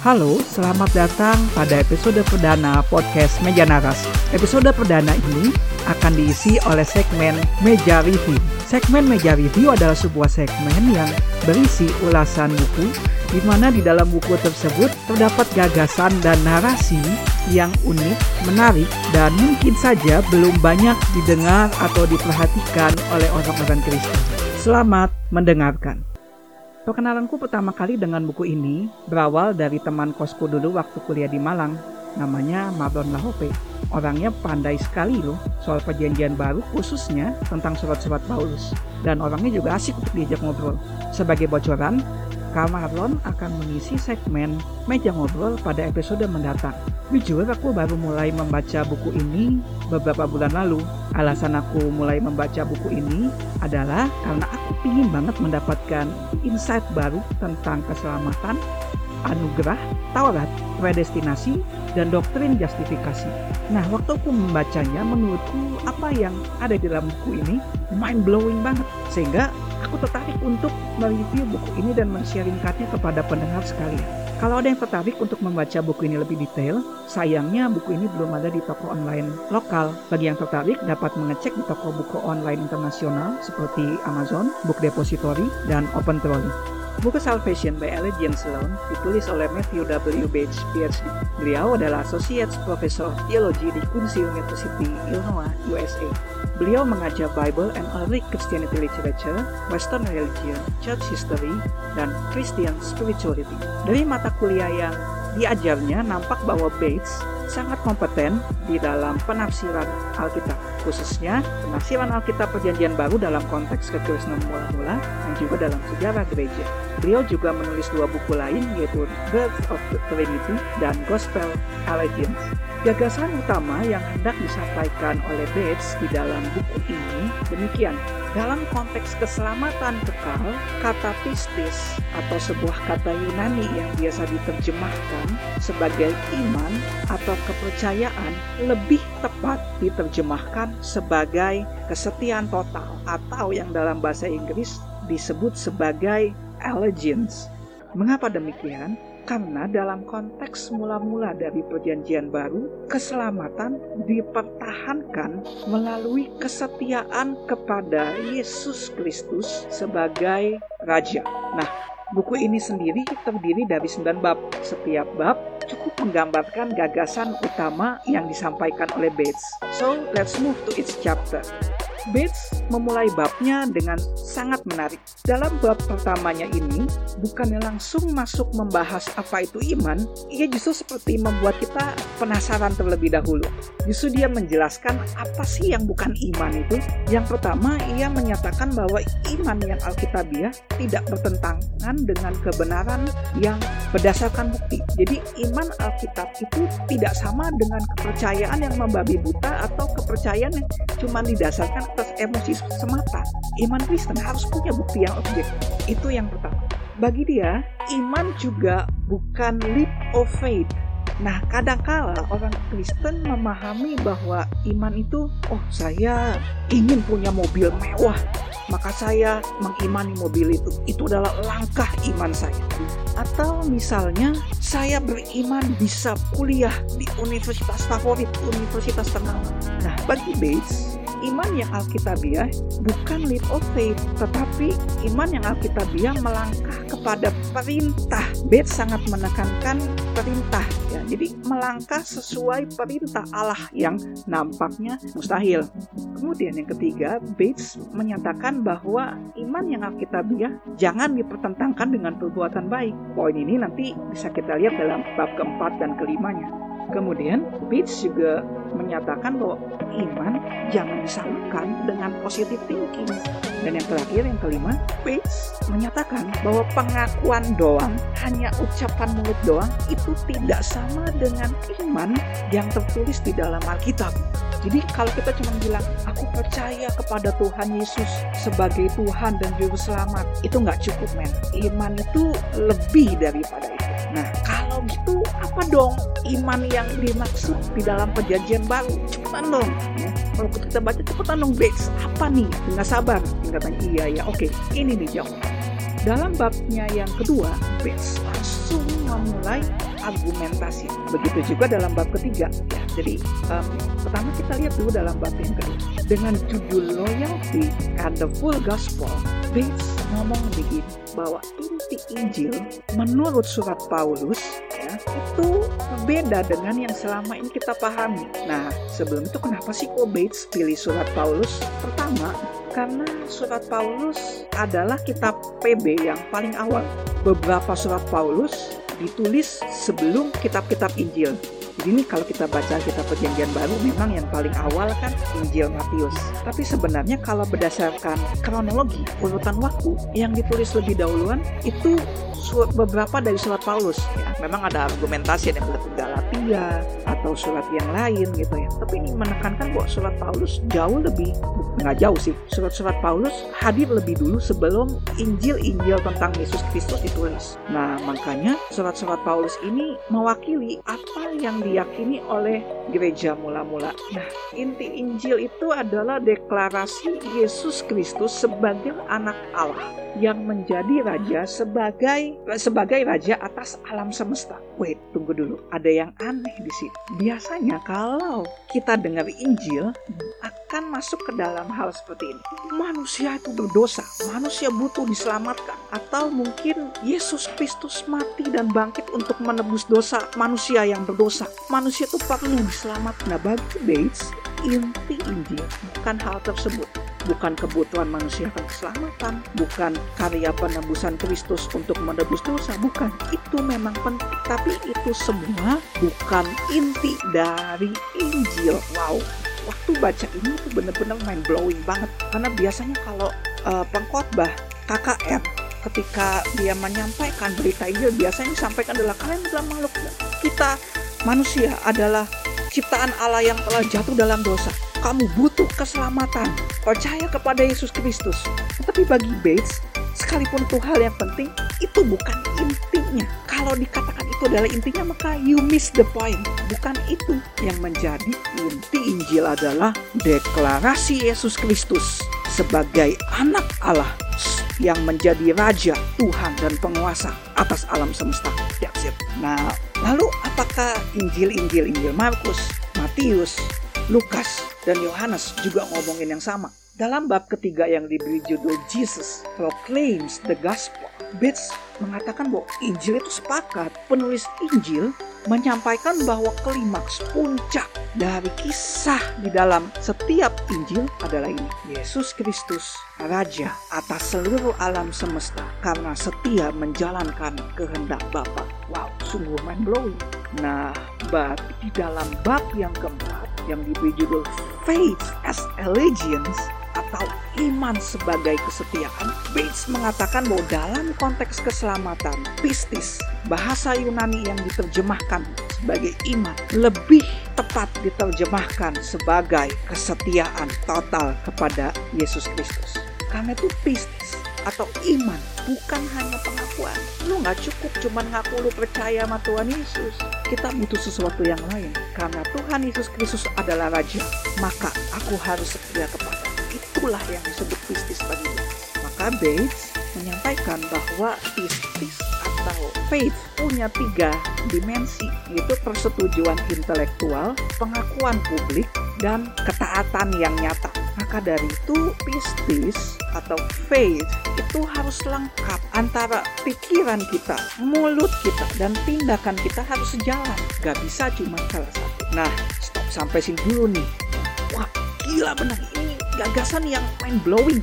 Halo, selamat datang pada episode perdana podcast Meja Naras. Episode perdana ini akan diisi oleh segmen Meja Review. Segmen Meja Review adalah sebuah segmen yang berisi ulasan buku, di mana di dalam buku tersebut terdapat gagasan dan narasi yang unik, menarik, dan mungkin saja belum banyak didengar atau diperhatikan oleh orang-orang Kristen. Selamat mendengarkan. Perkenalanku pertama kali dengan buku ini berawal dari teman kosku dulu waktu kuliah di Malang. Namanya Mardon Lahope. Orangnya pandai sekali loh soal perjanjian baru khususnya tentang surat-surat Paulus. Dan orangnya juga asik untuk diajak ngobrol. Sebagai bocoran, Kak Marlon akan mengisi segmen Meja Ngobrol pada episode mendatang. Jujur, aku baru mulai membaca buku ini beberapa bulan lalu. Alasan aku mulai membaca buku ini adalah karena aku ingin banget mendapatkan insight baru tentang keselamatan, anugerah, Taurat, predestinasi, dan doktrin justifikasi. Nah, waktu aku membacanya, menurutku apa yang ada di dalam buku ini mind blowing banget. Sehingga aku tertarik untuk mereview buku ini dan men-sharingkannya kepada pendengar sekalian. Kalau ada yang tertarik untuk membaca buku ini lebih detail, sayangnya buku ini belum ada di toko online lokal. Bagi yang tertarik dapat mengecek di toko buku online internasional seperti Amazon, Book Depository, dan Open Trolley. Buku Salvation by Allegiance Sloan ditulis oleh Matthew W. Bates, PhD. Beliau adalah Associate Professor of Theology di Quincy University, Illinois, USA. Beliau mengajar Bible and Early Christianity Literature, Western Religion, Church History, dan Christian Spirituality. Dari mata kuliah yang diajarnya nampak bahwa Bates sangat kompeten di dalam penafsiran Alkitab, khususnya penafsiran Alkitab Perjanjian Baru dalam konteks kekristenan mula-mula dan juga dalam sejarah gereja. Beliau juga menulis dua buku lain yaitu Birth of the Trinity dan Gospel Allegiance. Gagasan utama yang hendak disampaikan oleh Bates di dalam buku ini demikian. Dalam konteks keselamatan kekal, kata pistis atau sebuah kata Yunani yang biasa diterjemahkan sebagai iman atau kepercayaan lebih tepat diterjemahkan sebagai kesetiaan total atau yang dalam bahasa Inggris disebut sebagai allegiance. Mengapa demikian? Karena dalam konteks mula-mula dari perjanjian baru, keselamatan dipertahankan melalui kesetiaan kepada Yesus Kristus sebagai Raja. Nah, buku ini sendiri terdiri dari 9 bab. Setiap bab cukup menggambarkan gagasan utama yang disampaikan oleh Bates. So, let's move to its chapter. Bates memulai babnya dengan sangat menarik. Dalam bab pertamanya ini, bukannya langsung masuk membahas apa itu iman, ia justru seperti membuat kita penasaran terlebih dahulu. Justru dia menjelaskan apa sih yang bukan iman itu. Yang pertama, ia menyatakan bahwa iman yang alkitabiah tidak bertentangan dengan kebenaran yang berdasarkan bukti. Jadi iman Alkitab itu tidak sama dengan kepercayaan yang membabi buta atau kepercayaan yang cuma didasarkan atas emosi semata. Iman Kristen harus punya bukti yang objektif. Itu yang pertama. Bagi dia, iman juga bukan leap of faith. Nah, kadangkala orang Kristen memahami bahwa iman itu, oh saya ingin punya mobil mewah, maka saya mengimani mobil itu. Itu adalah langkah iman saya. Atau misalnya saya beriman bisa kuliah di universitas favorit, universitas ternama. Nah, bagi Bates, iman yang alkitabiah bukan leap of faith, tetapi iman yang alkitabiah melangkah kepada perintah. Bates sangat menekankan perintah ya. Jadi melangkah sesuai perintah Allah yang nampaknya mustahil. Kemudian yang ketiga, Bates menyatakan bahwa iman yang alkitabiah jangan dipertentangkan dengan perbuatan baik. Poin ini nanti bisa kita lihat dalam bab keempat dan kelimanya. Kemudian Bates juga menyatakan bahwa iman jangan disamakan dengan positive thinking. Dan yang terakhir, yang kelima, Bates menyatakan bahwa pengakuan doang, hanya ucapan mulut doang, itu tidak sama dengan iman yang tertulis di dalam Alkitab. Jadi kalau kita cuma bilang, aku percaya kepada Tuhan Yesus sebagai Tuhan dan Juru Selamat, itu nggak cukup men. Iman itu lebih daripada itu. Nah kalau gitu apa dong iman yang dimaksud di dalam perjanjian baru? Cepetan dong. Ya. Kalau kita baca cepetan dong Bex. Apa nih? Nggak sabar. Katanya iya ya oke ini nih jawab. Dalam babnya yang kedua, Bates langsung memulai argumentasi. Begitu juga dalam bab ketiga. Ya, jadi um, pertama kita lihat dulu dalam bab yang kedua. Dengan judul loyalty and the full gospel, Bates ngomong begini bahwa inti Injil menurut surat Paulus ya, itu berbeda dengan yang selama ini kita pahami. Nah, sebelum itu kenapa sih kok Bates pilih surat Paulus? Pertama, karena surat Paulus adalah kitab PB yang paling awal. Beberapa surat Paulus ditulis sebelum kitab-kitab Injil. Jadi ini kalau kita baca kitab perjanjian baru memang yang paling awal kan Injil Matius. Tapi sebenarnya kalau berdasarkan kronologi urutan waktu yang ditulis lebih dahuluan itu beberapa dari surat Paulus. Ya memang ada argumentasi yang berarti Galatia atau surat yang lain gitu ya. Tapi ini menekankan bahwa surat Paulus jauh lebih nggak jauh sih surat-surat Paulus hadir lebih dulu sebelum Injil-Injil tentang Yesus Kristus ditulis. Nah makanya surat-surat Paulus ini mewakili apa yang diyakini oleh gereja mula-mula nah inti Injil itu adalah deklarasi Yesus Kristus sebagai anak Allah yang menjadi raja sebagai sebagai raja atas alam semesta. Wait, tunggu dulu. Ada yang aneh di sini. Biasanya kalau kita dengar Injil akan masuk ke dalam hal seperti ini. Manusia itu berdosa, manusia butuh diselamatkan atau mungkin Yesus Kristus mati dan bangkit untuk menebus dosa manusia yang berdosa. Manusia itu perlu diselamatkan. Nah, bagi Bates, inti Injil bukan hal tersebut bukan kebutuhan manusia akan keselamatan, bukan karya penebusan Kristus untuk menebus dosa, bukan. Itu memang penting, tapi itu semua bukan inti dari Injil. Wow, waktu baca ini tuh bener-bener mind blowing banget. Karena biasanya kalau uh, pengkhotbah KKR ketika dia menyampaikan berita Injil biasanya disampaikan adalah kalian adalah makhluk kita manusia adalah ciptaan Allah yang telah jatuh dalam dosa kamu butuh keselamatan. Percaya kepada Yesus Kristus. Tetapi bagi Bates, sekalipun itu hal yang penting, itu bukan intinya. Kalau dikatakan itu adalah intinya, maka you miss the point. Bukan itu yang menjadi inti Injil adalah deklarasi Yesus Kristus sebagai anak Allah yang menjadi raja, Tuhan dan penguasa atas alam semesta. That's it. Nah, lalu apakah Injil-Injil Injil Markus, Matius, Lukas, dan Yohanes juga ngomongin yang sama. Dalam bab ketiga yang diberi judul Jesus Proclaims the Gospel, Bates mengatakan bahwa Injil itu sepakat. Penulis Injil menyampaikan bahwa klimaks puncak dari kisah di dalam setiap Injil adalah ini. Yesus Kristus, Raja atas seluruh alam semesta karena setia menjalankan kehendak Bapa. Wow, sungguh mind blowing. Nah, bab di dalam bab yang keempat yang diberi judul Faith as Allegiance iman sebagai kesetiaan, Bates mengatakan bahwa dalam konteks keselamatan, pistis, bahasa Yunani yang diterjemahkan sebagai iman, lebih tepat diterjemahkan sebagai kesetiaan total kepada Yesus Kristus. Karena itu pistis atau iman bukan hanya pengakuan. Lu nggak cukup cuma ngaku lu percaya sama Tuhan Yesus. Kita butuh sesuatu yang lain. Karena Tuhan Yesus Kristus adalah Raja, maka aku harus setia kepada. Itulah yang disebut pistis bagi Maka Bates menyampaikan bahwa pistis atau faith punya tiga dimensi, yaitu persetujuan intelektual, pengakuan publik, dan ketaatan yang nyata. Maka dari itu pistis atau faith itu harus lengkap antara pikiran kita, mulut kita, dan tindakan kita harus sejalan. Gak bisa cuma salah satu. Nah, stop sampai sini dulu nih. Wah, gila benar. Gagasan yang mind blowing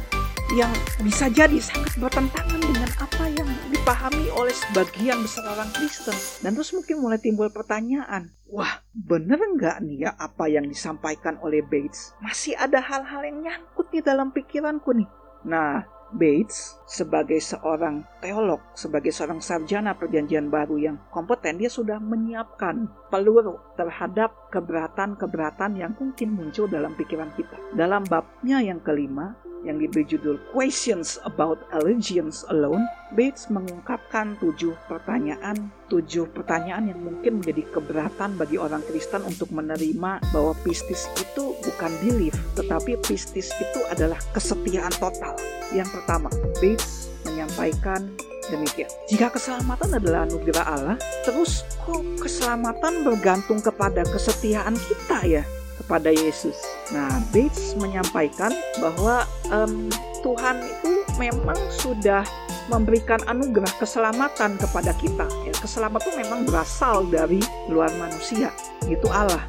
yang bisa jadi sangat bertentangan dengan apa yang dipahami oleh sebagian besar orang Kristen. Dan terus mungkin mulai timbul pertanyaan, wah bener nggak nih ya apa yang disampaikan oleh Bates? Masih ada hal-hal yang nyangkut di dalam pikiranku nih. Nah, Bates sebagai seorang teolog, sebagai seorang sarjana perjanjian baru yang kompeten, dia sudah menyiapkan peluru terhadap keberatan-keberatan yang mungkin muncul dalam pikiran kita. Dalam babnya yang kelima, yang diberi judul Questions About Allegiance Alone, Bates mengungkapkan tujuh pertanyaan, tujuh pertanyaan yang mungkin menjadi keberatan bagi orang Kristen untuk menerima bahwa pistis itu bukan belief, tetapi pistis itu adalah kesetiaan total. Yang pertama, Bates menyampaikan Demikian. Jika keselamatan adalah anugerah Allah, terus kok keselamatan bergantung kepada kesetiaan kita ya kepada Yesus. Nah, Bates menyampaikan bahwa um, Tuhan itu memang sudah memberikan anugerah keselamatan kepada kita. Ya, keselamatan itu memang berasal dari luar manusia, itu Allah.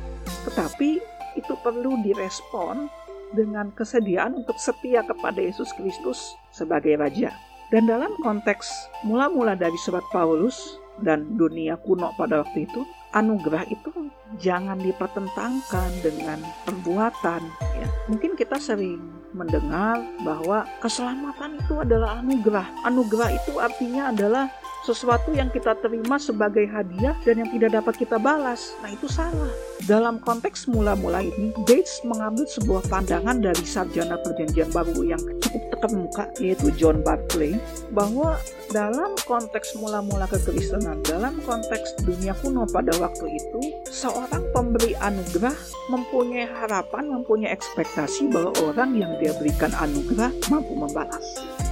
Tetapi itu perlu direspon dengan kesediaan untuk setia kepada Yesus Kristus sebagai Raja. Dan dalam konteks mula-mula dari surat Paulus dan dunia kuno pada waktu itu, anugerah itu jangan dipertentangkan dengan perbuatan. Ya. Mungkin kita sering mendengar bahwa keselamatan itu adalah anugerah. Anugerah itu artinya adalah sesuatu yang kita terima sebagai hadiah dan yang tidak dapat kita balas. Nah, itu salah. Dalam konteks mula-mula ini, Bates mengambil sebuah pandangan dari sarjana perjanjian baru yang cukup terkemuka, yaitu John Barclay, bahwa dalam konteks mula-mula kekristenan, dalam konteks dunia kuno pada waktu itu, seorang pemberi anugerah mempunyai harapan, mempunyai ekspektasi bahwa orang yang dia berikan anugerah mampu membalas.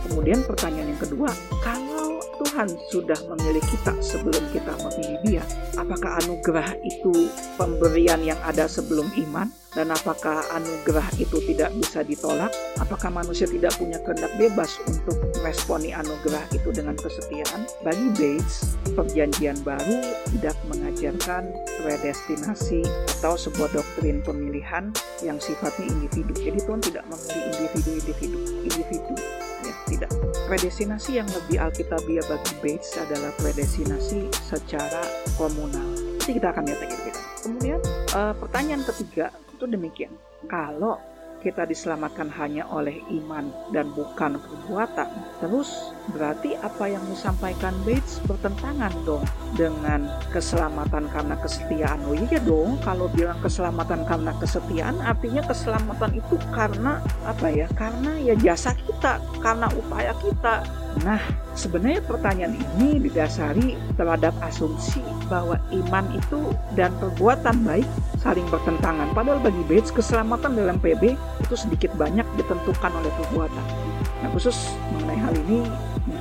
Kemudian pertanyaan yang kedua, kalau Tuhan sudah memilih kita sebelum kita memilih Dia. Apakah anugerah itu pemberian yang ada sebelum iman? Dan apakah anugerah itu tidak bisa ditolak? Apakah manusia tidak punya kehendak bebas untuk meresponi anugerah itu dengan kesetiaan? Bagi Bates, perjanjian baru tidak mengajarkan predestinasi atau sebuah doktrin pemilihan yang sifatnya individu. Jadi Tuhan tidak memilih individu-individu, individu ya tidak predestinasi yang lebih alkitabiah bagi Bates adalah predestinasi secara komunal. Nanti kita akan lihat lagi kemudian uh, pertanyaan ketiga itu demikian. Kalau kita diselamatkan hanya oleh iman dan bukan perbuatan. Terus berarti apa yang disampaikan Bates bertentangan dong dengan keselamatan karena kesetiaan. Oh iya dong, kalau bilang keselamatan karena kesetiaan artinya keselamatan itu karena apa ya? Karena ya jasa kita, karena upaya kita. Nah, sebenarnya pertanyaan ini didasari terhadap asumsi bahwa iman itu dan perbuatan baik saling bertentangan. Padahal bagi Bates, keselamatan dalam PB itu sedikit banyak ditentukan oleh perbuatan. Nah khusus mengenai hal ini,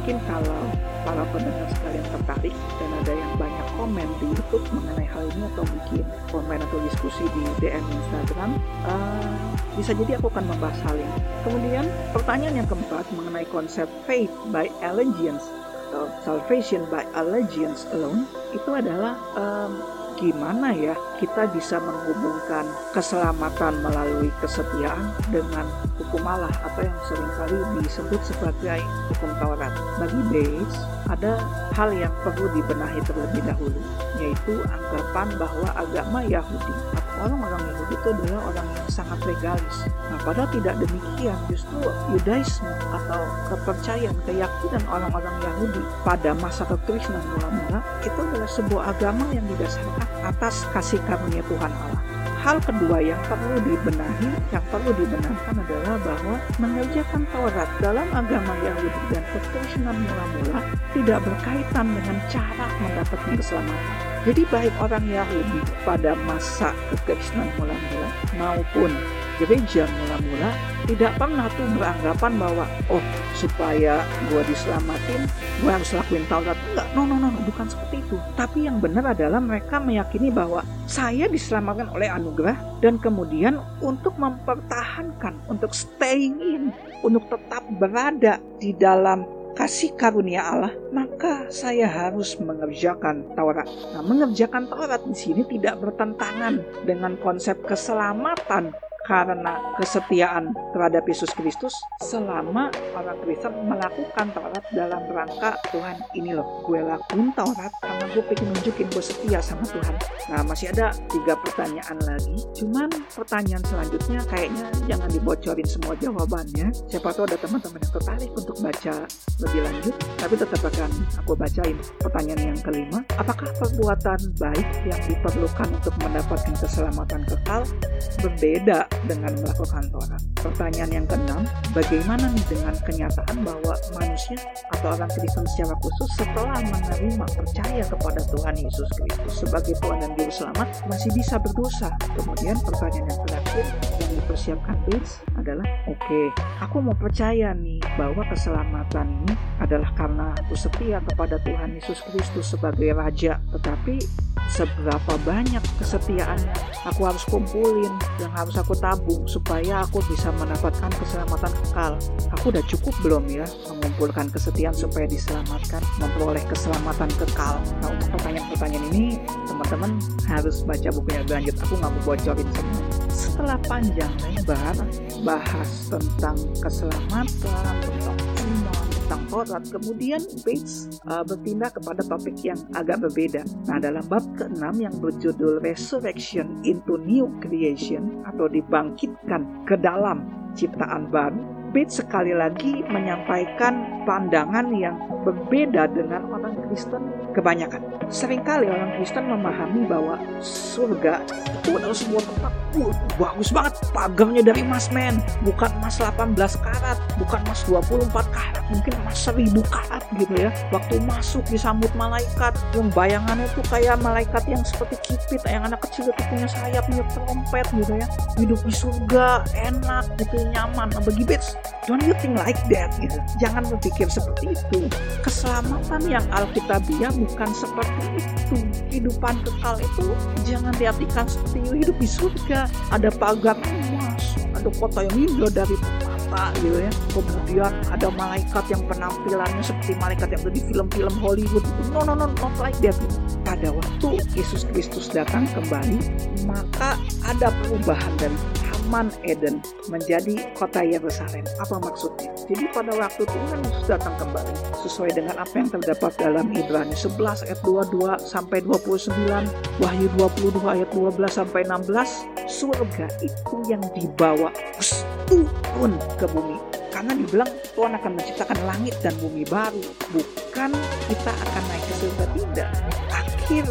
mungkin kalau para pendengar sekalian tertarik dan ada yang banyak komen di YouTube mengenai hal ini atau mungkin komen atau diskusi di DM Instagram, uh, bisa jadi aku akan membahas hal ini. Kemudian pertanyaan yang keempat mengenai konsep faith by allegiance atau salvation by allegiance alone itu adalah um, gimana ya kita bisa menghubungkan keselamatan melalui kesetiaan dengan hukum Allah atau yang sering kali disebut sebagai hukum Taurat. Bagi Bates, ada hal yang perlu dibenahi terlebih dahulu, yaitu anggapan bahwa agama Yahudi orang-orang Yahudi itu adalah orang yang sangat legalis. Nah, padahal tidak demikian. Justru Yudaisme atau kepercayaan, keyakinan orang-orang Yahudi pada masa kekristenan mula-mula itu adalah sebuah agama yang didasarkan atas kasih karunia Tuhan Allah. Hal kedua yang perlu dibenahi, yang perlu dibenarkan adalah bahwa mengerjakan Taurat dalam agama Yahudi dan kekristenan mula-mula tidak berkaitan dengan cara mendapatkan keselamatan. Jadi baik orang Yahudi pada masa kekristenan mula-mula maupun gereja mula-mula tidak pernah tuh beranggapan bahwa oh supaya gue diselamatin gue harus lakuin Taurat. Enggak no no no bukan seperti itu. Tapi yang benar adalah mereka meyakini bahwa saya diselamatkan oleh anugerah dan kemudian untuk mempertahankan untuk staying in untuk tetap berada di dalam kasih karunia Allah, maka saya harus mengerjakan Taurat. Nah, mengerjakan Taurat di sini tidak bertentangan dengan konsep keselamatan karena kesetiaan terhadap Yesus Kristus selama orang Kristen melakukan Taurat dalam rangka Tuhan. Ini loh gue lakuin Taurat karena gue pengen nunjukin gue setia sama Tuhan. Nah masih ada tiga pertanyaan lagi. Cuman pertanyaan selanjutnya kayaknya jangan dibocorin semua jawabannya. Siapa tahu ada teman-teman yang tertarik untuk baca lebih lanjut tapi tetap akan aku bacain pertanyaan yang kelima. Apakah perbuatan baik yang diperlukan untuk mendapatkan keselamatan kekal berbeda dengan melakukan Taurat. Pertanyaan yang keenam, bagaimana nih dengan kenyataan bahwa manusia atau orang Kristen secara khusus setelah menerima percaya kepada Tuhan Yesus Kristus sebagai Tuhan dan Juru Selamat masih bisa berdosa? Kemudian pertanyaan yang terakhir yang dipersiapkan Bates adalah, oke, okay, aku mau percaya nih bahwa keselamatan ini adalah karena aku setia kepada Tuhan Yesus Kristus sebagai Raja, tetapi seberapa banyak kesetiaannya aku harus kumpulin yang harus aku tabung supaya aku bisa mendapatkan keselamatan kekal? Aku udah cukup belum ya mengumpulkan kesetiaan supaya diselamatkan memperoleh keselamatan kekal? Nah untuk pertanyaan-pertanyaan ini teman-teman harus baca bukunya lanjut aku nggak mau bocorin semua. Setelah panjang lebar bahas tentang keselamatan tentang iman tentang Taurat kemudian Bates uh, bertindak kepada topik yang agak berbeda. Nah dalam bab ke-6 yang berjudul Resurrection into New Creation atau dibangkitkan ke dalam ciptaan baru Bates sekali lagi menyampaikan pandangan yang berbeda dengan orang Kristen kebanyakan. Seringkali orang Kristen memahami bahwa surga itu adalah sebuah tempat uh, bagus banget pagarnya dari emas men. Bukan emas 18 karat bukan emas 24 karat mungkin emas 1000 karat gitu ya. Waktu masuk disambut malaikat yang bayangannya tuh kayak malaikat yang seperti kipit yang anak kecil itu punya sayap punya trompet gitu ya. Hidup di surga enak gitu nyaman nah, bagi Bates don't you think like that gitu? Jangan berpikir seperti itu. Keselamatan yang alkitabiah bukan seperti itu. Kehidupan kekal itu jangan diartikan seperti hidup di surga ada pagar emas ada kota yang indah dari permata gitu ya. Kemudian ada malaikat yang penampilannya seperti malaikat yang ada di film-film Hollywood. No no no not like that. Pada waktu Yesus Kristus datang kembali maka ada perubahan dari Taman Eden menjadi kota Yerusalem. Apa maksudnya? Jadi pada waktu Tuhan Yesus datang kembali sesuai dengan apa yang terdapat dalam Ibrani 11 ayat 22 sampai 29, Wahyu 22 ayat 12 sampai 16, surga itu yang dibawa turun ke bumi karena dibilang Tuhan akan menciptakan langit dan bumi baru bukan kita akan naik ke surga tidak akhir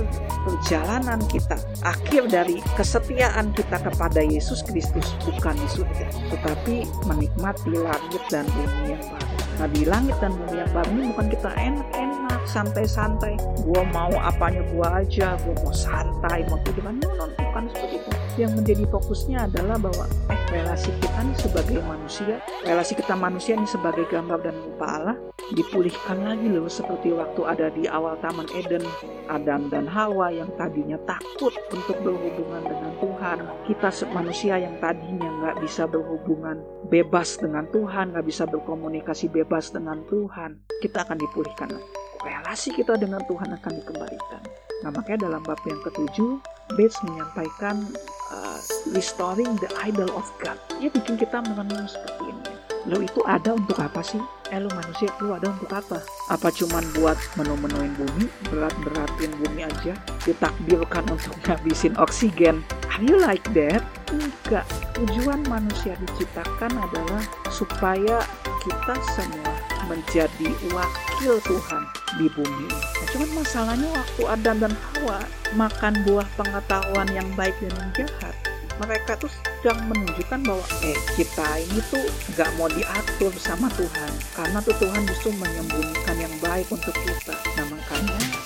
perjalanan kita, akhir dari kesetiaan kita kepada Yesus Kristus bukan di surga, tetapi menikmati langit dan bumi yang baru. Nah di langit dan bumi yang baru ini bukan kita enak-enak, santai-santai. Gua mau apanya gua aja, gua mau santai, mau kehidupan. No, no, bukan seperti itu. Yang menjadi fokusnya adalah bahwa eh relasi kita nih sebagai manusia, relasi kita manusia ini sebagai gambar dan rupa Allah dipulihkan lagi loh seperti waktu ada di awal Taman Eden Adam dan Hawa yang tadinya takut untuk berhubungan dengan Tuhan kita manusia yang tadinya nggak bisa berhubungan bebas dengan Tuhan nggak bisa berkomunikasi bebas dengan Tuhan kita akan dipulihkan relasi kita dengan Tuhan akan dikembalikan nah makanya dalam bab yang ketujuh Bates menyampaikan uh, restoring the idol of God dia bikin kita merenung seperti ini Lo itu ada untuk apa sih? Eh lo manusia itu ada untuk apa? Apa cuman buat menu-menuin bumi, berat-beratin bumi aja, ditakdirkan untuk ngabisin oksigen? Are you like that? Enggak. Tujuan manusia diciptakan adalah supaya kita semua menjadi wakil Tuhan di bumi. Nah, cuman masalahnya waktu Adam dan Hawa makan buah pengetahuan yang baik dan yang jahat, mereka tuh sedang menunjukkan bahwa eh kita ini tuh gak mau diatur sama Tuhan karena tuh Tuhan justru menyembunyikan yang baik untuk kita nah makanya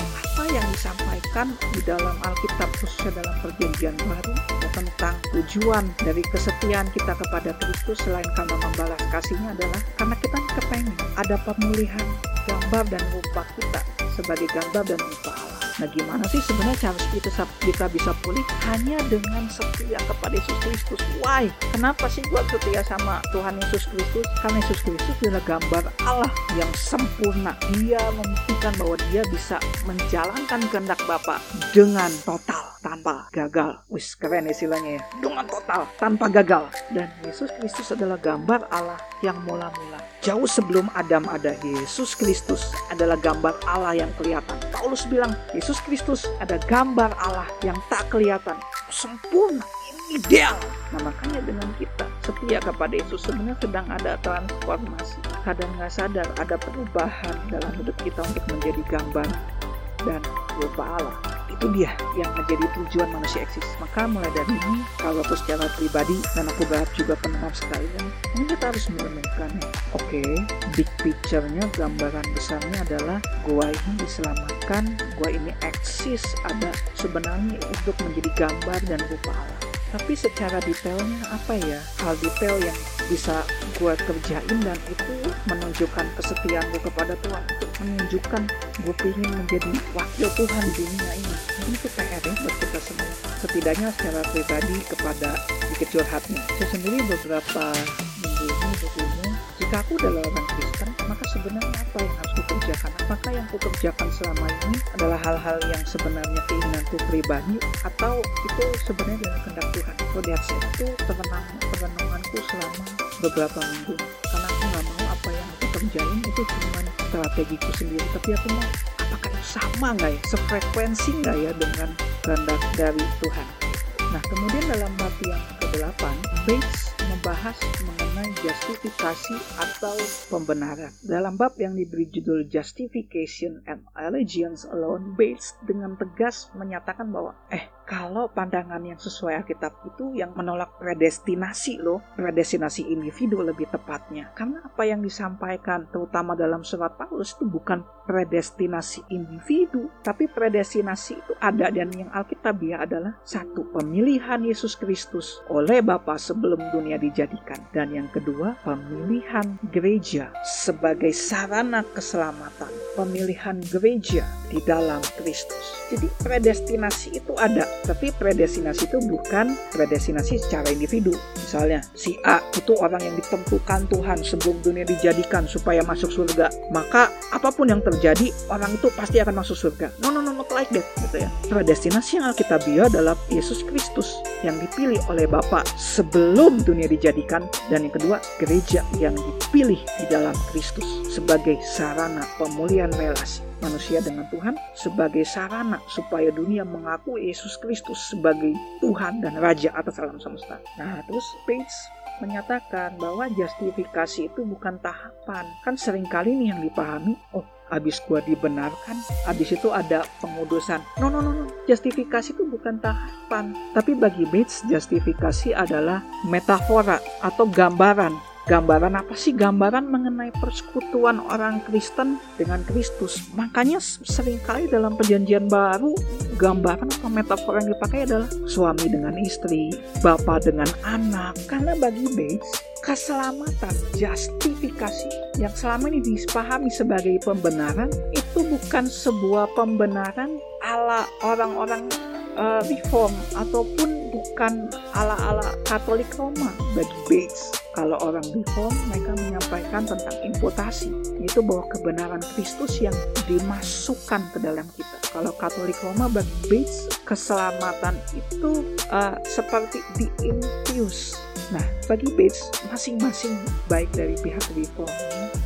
yang disampaikan di dalam Alkitab khususnya dalam perjanjian baru tentang tujuan dari kesetiaan kita kepada Kristus selain karena membalas kasihnya adalah karena kita kepengen ada pemulihan gambar dan rupa kita sebagai gambar dan rupa Allah Nah gimana sih sebenarnya cara kita, kita bisa pulih hanya dengan setia kepada Yesus Kristus. Why? Kenapa sih gue setia sama Tuhan Yesus Kristus? Karena Yesus Kristus adalah gambar Allah yang sempurna. Dia membuktikan bahwa dia bisa menjalankan kehendak Bapa dengan total tanpa gagal. Wis keren istilahnya ya. Dengan total tanpa gagal. Dan Yesus Kristus adalah gambar Allah yang mula-mula. Jauh sebelum Adam ada Yesus Kristus adalah gambar Allah yang kelihatan. Paulus bilang Yesus Kristus ada gambar Allah yang tak kelihatan. Sempurna ideal. Nah makanya dengan kita setia kepada Yesus sebenarnya sedang ada transformasi. Kadang nggak sadar ada perubahan dalam hidup kita untuk menjadi gambar dan rupa Allah itu dia yang menjadi tujuan manusia eksis. Maka mulai dari ini, kalau aku secara pribadi dan aku berharap juga pendengar sekalian, kita harus menemukan, oke, okay, big picture-nya, gambaran besarnya adalah gua ini diselamatkan, gua ini eksis, ada sebenarnya untuk menjadi gambar dan rupa Allah tapi secara detailnya apa ya? Hal detail yang bisa gue kerjain dan itu menunjukkan kesetiaan gue kepada Tuhan. Menunjukkan gue ingin menjadi wakil Tuhan di dunia ini. Ini itu PR ya buat kita semua. Setidaknya secara pribadi kepada dikit curhatnya. Saya sendiri beberapa minggu ini jika aku adalah orang Kristen maka sebenarnya apa yang harus kukerjakan apakah yang kukerjakan selama ini adalah hal-hal yang sebenarnya keinginanku pribadi? Atau itu sebenarnya dengan kehendak Tuhan? So that's itu perenang, perenunganku selama beberapa minggu. Karena aku nggak mau apa yang aku kerjain itu cuma strategiku sendiri. Tapi aku mau apakah itu sama nggak ya? Sefrekuensi nggak ya dengan kehendak dari Tuhan? Nah kemudian dalam bab yang ke-8 Bates membahas mengenai justifikasi atau pembenaran. Dalam bab yang diberi judul Justification and Allegiance Alone, Bates dengan tegas menyatakan bahwa eh kalau pandangan yang sesuai Alkitab itu yang menolak predestinasi loh, predestinasi individu lebih tepatnya. Karena apa yang disampaikan terutama dalam surat Paulus itu bukan predestinasi individu, tapi predestinasi itu ada dan yang Alkitabiah adalah satu pemilihan Yesus Kristus oleh Bapa sebelum dunia dijadikan dan yang kedua pemilihan gereja sebagai sarana keselamatan, pemilihan gereja di dalam Kristus. Jadi predestinasi itu ada, tapi predestinasi itu bukan predestinasi secara individu. Misalnya si A itu orang yang ditentukan Tuhan sebelum dunia dijadikan supaya masuk surga. Maka apa pun yang terjadi, orang itu pasti akan masuk surga. No, no, no, not like that gitu ya. Predestinasi yang Alkitabiah adalah Yesus Kristus yang dipilih oleh Bapa sebelum dunia dijadikan dan yang kedua gereja yang dipilih di dalam Kristus sebagai sarana pemulihan relasi manusia dengan Tuhan sebagai sarana supaya dunia mengakui Yesus Kristus sebagai Tuhan dan Raja atas alam semesta. Nah, terus Page menyatakan bahwa justifikasi itu bukan tahapan. Kan sering kali nih yang dipahami, oh habis gua dibenarkan, habis itu ada pengudusan. No, no, no, no. Justifikasi itu bukan tahapan. Tapi bagi Bates, justifikasi adalah metafora atau gambaran gambaran apa sih? Gambaran mengenai persekutuan orang Kristen dengan Kristus. Makanya sering kali dalam perjanjian baru gambaran atau metafor yang dipakai adalah suami dengan istri bapak dengan anak. Karena bagi Bates keselamatan justifikasi yang selama ini dipahami sebagai pembenaran itu bukan sebuah pembenaran ala orang-orang uh, reform ataupun bukan ala-ala Katolik Roma. Bagi Bates kalau orang reform mereka menyampaikan tentang imputasi. Itu bahwa kebenaran Kristus yang dimasukkan ke dalam kita. Kalau Katolik Roma bagi Bates keselamatan itu uh, seperti diinfuse nah bagi Bates masing-masing baik dari pihak reform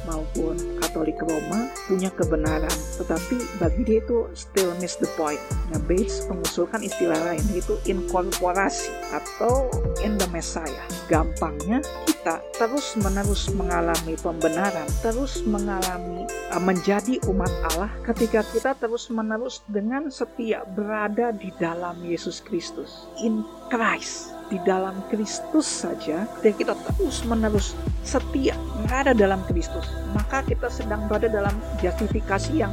maupun Katolik Roma punya kebenaran tetapi bagi dia itu still miss the point nah Bates mengusulkan istilah lain yaitu inkorporasi atau in the Messiah gampangnya kita terus-menerus mengalami pembenaran, terus mengalami uh, menjadi umat Allah ketika kita terus-menerus dengan setia berada di dalam Yesus Kristus. In Christ di dalam Kristus saja dan kita terus-menerus setia berada dalam Kristus, maka kita sedang berada dalam justifikasi yang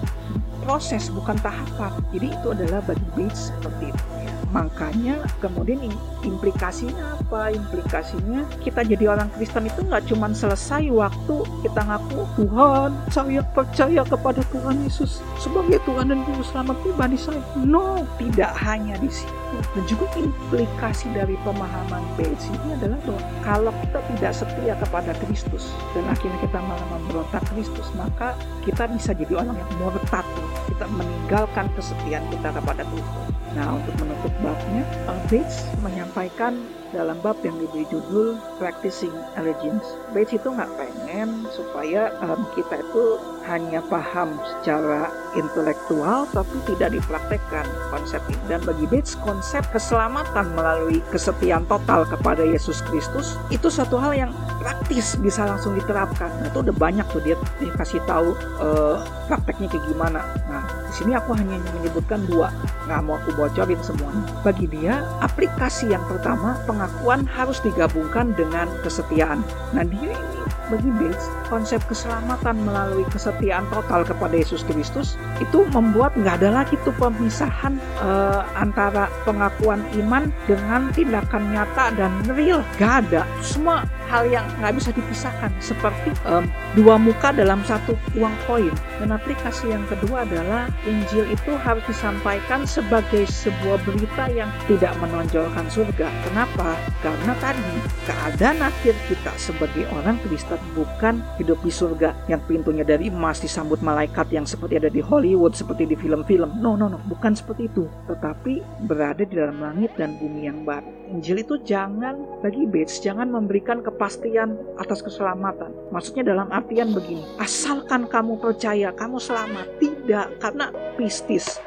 proses bukan tahapan. Jadi itu adalah bagi Bates seperti itu. Makanya kemudian implikasinya apa? Implikasinya kita jadi orang Kristen itu nggak cuma selesai waktu kita ngaku Tuhan, saya percaya kepada Tuhan Yesus sebagai Tuhan dan Juru Selamat pribadi saya. No, tidak hanya di situ. Dan juga implikasi dari pemahaman Bates ini adalah bahwa kalau kita tidak setia kepada Kristus dan akhirnya kita malah memberontak Kristus, maka kita bisa jadi orang yang murtad. Kita meninggalkan kesetiaan kita kepada Kristus. Nah, untuk menutup babnya, Bates menyampaikan dalam bab yang diberi judul Practicing Allegiance. Bates itu nggak pengen supaya um, kita itu hanya paham secara intelektual tapi tidak dipraktekkan konsep ini. Dan bagi Bates, konsep keselamatan melalui kesetiaan total kepada Yesus Kristus itu satu hal yang praktis bisa langsung diterapkan. Nah, itu udah banyak tuh dia, dia kasih tahu uh, prakteknya kayak gimana. Nah, di sini aku hanya menyebutkan dua, nggak mau aku bocorin semuanya. Bagi dia, aplikasi yang pertama pengakuan harus digabungkan dengan kesetiaan. Nah, dia ini bagi Bates, konsep keselamatan melalui kesetiaan total kepada Yesus Kristus itu membuat nggak ada lagi tuh pemisahan uh, antara pengakuan iman dengan tindakan nyata dan real. Gak ada. Semua hal yang nggak bisa dipisahkan seperti um, dua muka dalam satu uang koin. Dan aplikasi yang kedua adalah Injil itu harus disampaikan sebagai sebuah berita yang tidak menonjolkan surga. Kenapa? Karena tadi keadaan akhir kita sebagai orang Kristen bukan hidup di surga yang pintunya dari emas disambut malaikat yang seperti ada di Hollywood, seperti di film-film. No, no, no, bukan seperti itu. Tetapi berada di dalam langit dan bumi yang baru. Injil itu jangan bagi Bates jangan memberikan kepastian atas keselamatan. Maksudnya dalam artian begini, asalkan kamu percaya kamu selamat. Tidak, karena pistis,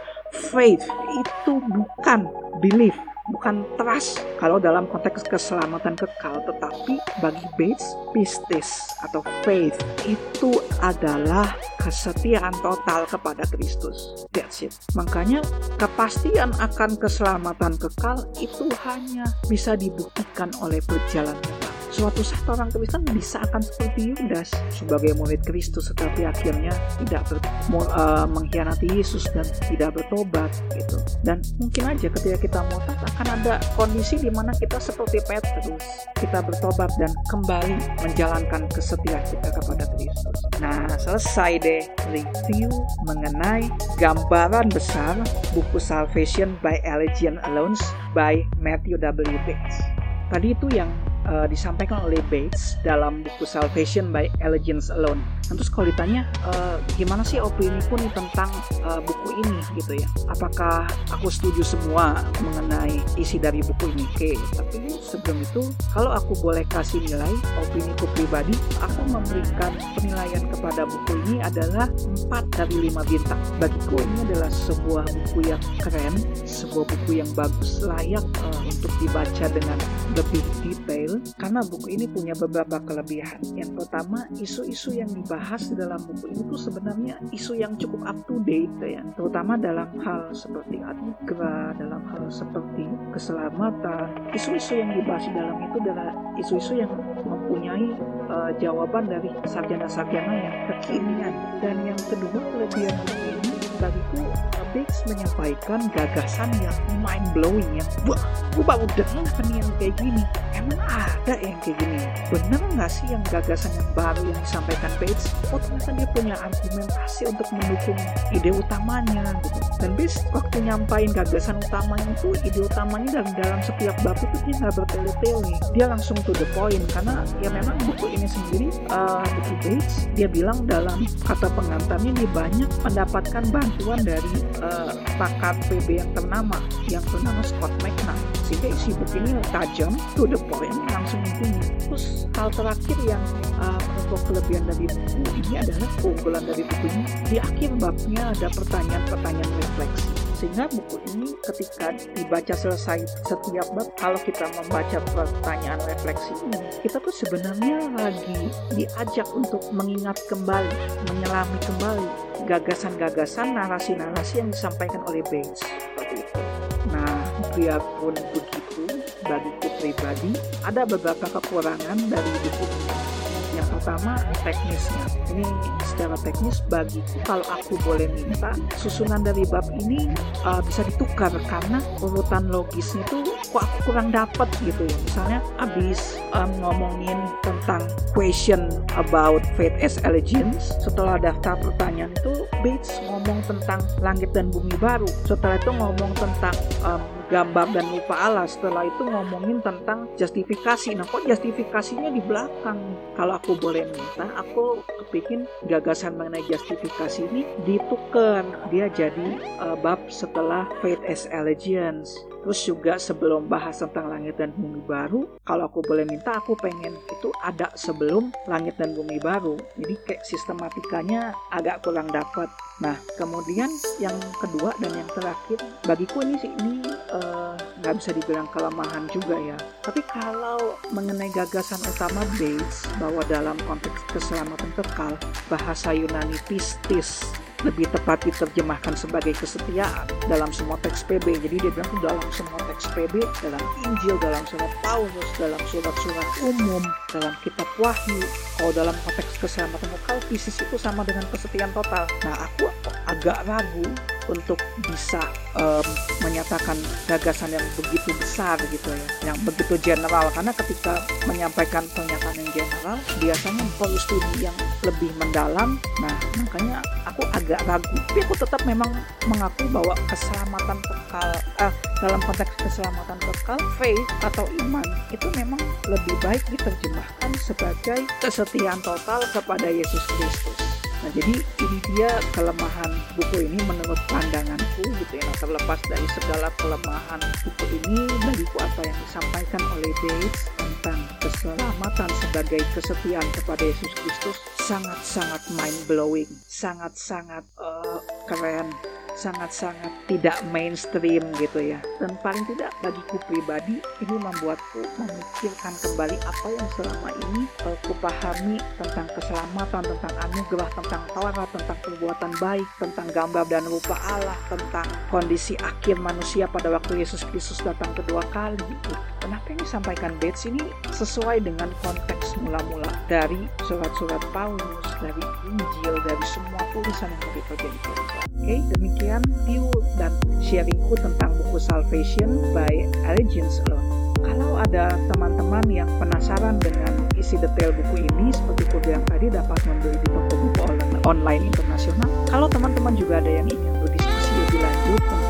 faith itu bukan belief bukan trust kalau dalam konteks keselamatan kekal. Tetapi bagi Bates pistis atau faith itu adalah kesetiaan total kepada Kristus. That's it. Makanya kepastian akan keselamatan kekal itu hanya bisa dibuktikan oleh perjalanan suatu saat orang Kristen bisa akan seperti Yudas sebagai murid Kristus tetapi akhirnya tidak ber, uh, mengkhianati Yesus dan tidak bertobat gitu. Dan mungkin aja ketika kita murtad akan ada kondisi di mana kita seperti Petrus kita bertobat dan kembali menjalankan kesetiaan kita kepada Kristus. Nah selesai deh review mengenai gambaran besar buku Salvation by Allegiance Alone by Matthew W. Bates. Tadi itu yang uh, disampaikan oleh Bates dalam buku Salvation by Allegiance Alone. Nah, terus kalau ditanya uh, gimana sih opini pun tentang uh, buku ini gitu ya? Apakah aku setuju semua mengenai isi dari buku ini? Oke, tapi sebelum itu kalau aku boleh kasih nilai opini ku pribadi, aku memberikan penilaian kepada buku ini adalah 4 dari 5 bintang. Bagiku ini adalah sebuah buku yang keren, sebuah buku yang bagus, layak uh, untuk dibaca dengan lebih detail karena buku ini punya beberapa kelebihan. Yang pertama, isu-isu yang dibahas di dalam buku ini tuh sebenarnya isu yang cukup up to date ya, terutama dalam hal seperti anugerah, dalam hal seperti keselamatan. Isu-isu yang dibahas di dalam itu adalah isu-isu yang mempunyai uh, jawaban dari sarjana-sarjana yang kekinian. Dan yang kedua, kelebihan buku ini bagiku Bates menyampaikan gagasan yang mind blowing yang wah gue baru dengar nih yang kayak gini? Emang ada yang kayak gini? Bener nggak sih yang gagasan yang baru yang disampaikan Bates oh ternyata dia punya argumentasi untuk mendukung ide utamanya gitu. Dan Bates waktu nyampain gagasan utamanya itu ide utamanya dalam dalam setiap bab itu dia nggak bertele-tele. Dia langsung to the point karena ya memang buku ini sendiri uh, buku Bates dia bilang dalam kata pengantarnya dia banyak mendapatkan bantuan dari uh, pakar PB yang ternama yang bernama Scott McNabb sehingga isi buku ini tajam to the point langsung intinya terus hal terakhir yang uh, menurut kelebihan dari buku ini adalah keunggulan dari buku ini di akhir babnya ada pertanyaan-pertanyaan refleksi sehingga buku ini ketika dibaca selesai setiap bab kalau kita membaca pertanyaan refleksi ini kita tuh sebenarnya lagi diajak untuk mengingat kembali menyelami kembali gagasan-gagasan narasi-narasi yang disampaikan oleh Bates seperti itu. Nah biarpun begitu bagiku pribadi ada beberapa kekurangan dari buku ini pertama teknisnya. Ini secara teknis bagi kalau aku boleh minta susunan dari bab ini uh, bisa ditukar karena urutan logisnya itu kok aku kurang dapat gitu ya. Misalnya abis um, ngomongin tentang question about faith as allegiance setelah daftar pertanyaan itu Bates ngomong tentang langit dan bumi baru. Setelah itu ngomong tentang um, gambar dan lupa Allah setelah itu ngomongin tentang justifikasi. Nah kok justifikasinya di belakang? Kalau aku boleh minta aku kepikir gagasan mengenai justifikasi ini ditukar dia jadi uh, bab setelah faith as allegiance Terus juga sebelum bahas tentang langit dan bumi baru, kalau aku boleh minta, aku pengen itu ada sebelum langit dan bumi baru. Jadi kayak sistematikanya agak kurang dapat. Nah, kemudian yang kedua dan yang terakhir, bagiku ini sih ini uh, nggak bisa dibilang kelemahan juga ya. Tapi kalau mengenai gagasan utama Bates bahwa dalam konteks keselamatan kekal, bahasa Yunani pistis lebih tepat diterjemahkan sebagai kesetiaan dalam semua teks PB. Jadi dia bilang dalam semua teks PB, dalam Injil, dalam surat Paulus, dalam surat-surat umum, dalam kitab Wahyu. Kalau dalam konteks keselamatan lokal, fisis itu sama dengan kesetiaan total. Nah, aku agak ragu untuk bisa um, menyatakan gagasan yang begitu besar gitu ya, yang begitu general. Karena ketika menyampaikan pernyataan yang general, biasanya perlu studi yang lebih mendalam. Nah, makanya aku agak ragu. Tapi aku tetap memang mengakui bahwa keselamatan kekal, eh, dalam konteks keselamatan kekal, faith atau iman itu memang lebih baik diterjemahkan sebagai kesetiaan total kepada Yesus Kristus. Nah, jadi ini dia kelemahan buku ini menurut pandanganku gitu ya. Nah, terlepas dari segala kelemahan buku ini, bagiku apa yang disampaikan oleh Bates tentang keselamatan sebagai kesetiaan kepada Yesus Kristus sangat-sangat mind blowing, sangat-sangat uh, keren sangat-sangat tidak mainstream gitu ya. Dan paling tidak bagiku pribadi ini membuatku memikirkan kembali apa yang selama ini uh, kupahami tentang keselamatan, tentang anugerah, tentang Taurat, tentang perbuatan baik, tentang gambar dan rupa Allah, tentang kondisi akhir manusia pada waktu Yesus Kristus datang kedua kali. Gitu. Kenapa yang disampaikan Bates ini sesuai dengan konteks mula-mula dari surat-surat Paulus, dari Injil, dari semua tulisan yang terjadi Oke, okay, demikian view dan sharingku tentang buku Salvation by Allegiance Alone. Kalau ada teman-teman yang penasaran dengan isi detail buku ini, seperti aku bilang tadi dapat membeli di toko buku online internasional. Kalau teman-teman juga ada yang ingin berdiskusi lebih lanjut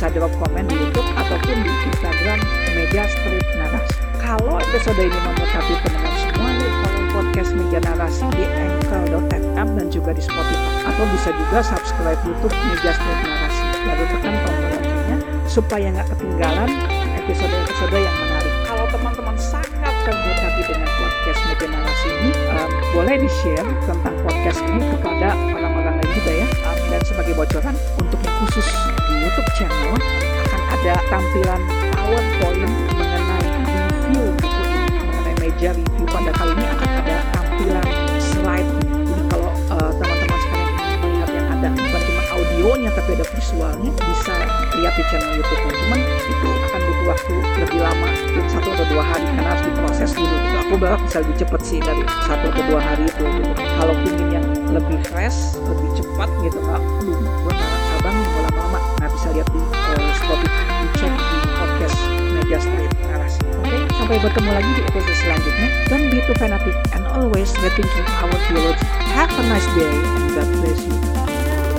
bisa drop komen di YouTube ataupun di Instagram Media Street Narasi. Kalau episode ini memberkati pendengar semua, follow podcast Media Narasi di Anchor.fm dan juga di Spotify. Atau bisa juga subscribe YouTube Media Street Narasi. Lalu tekan tombol loncengnya supaya nggak ketinggalan episode-episode yang menarik. Kalau teman-teman sangat terberkati dengan podcast Media Narasi ini, um, boleh di-share tentang podcast ini kepada orang-orang lain juga ya. Um, dan sebagai bocoran, untuk yang khusus YouTube channel akan ada tampilan PowerPoint mengenai review buku ini, mengenai meja review pada kali ini akan ada tampilan slide Eh, teman-teman sekalian melihat yang ada bukan cuma audionya tapi ada visualnya bisa lihat di channel YouTube cuman itu akan butuh waktu lebih lama satu atau dua hari karena harus diproses dulu gitu. aku berharap bisa lebih cepat sih dari satu atau dua hari itu gitu. kalau ingin yang lebih fresh lebih cepat gitu nggak aduh bisa lihat di uh, Spotify dicek di podcast Media Street narasi. Oke okay? sampai bertemu lagi di episode selanjutnya. Don't be too fanatic and always rethinking our theology have a nice day and God bless you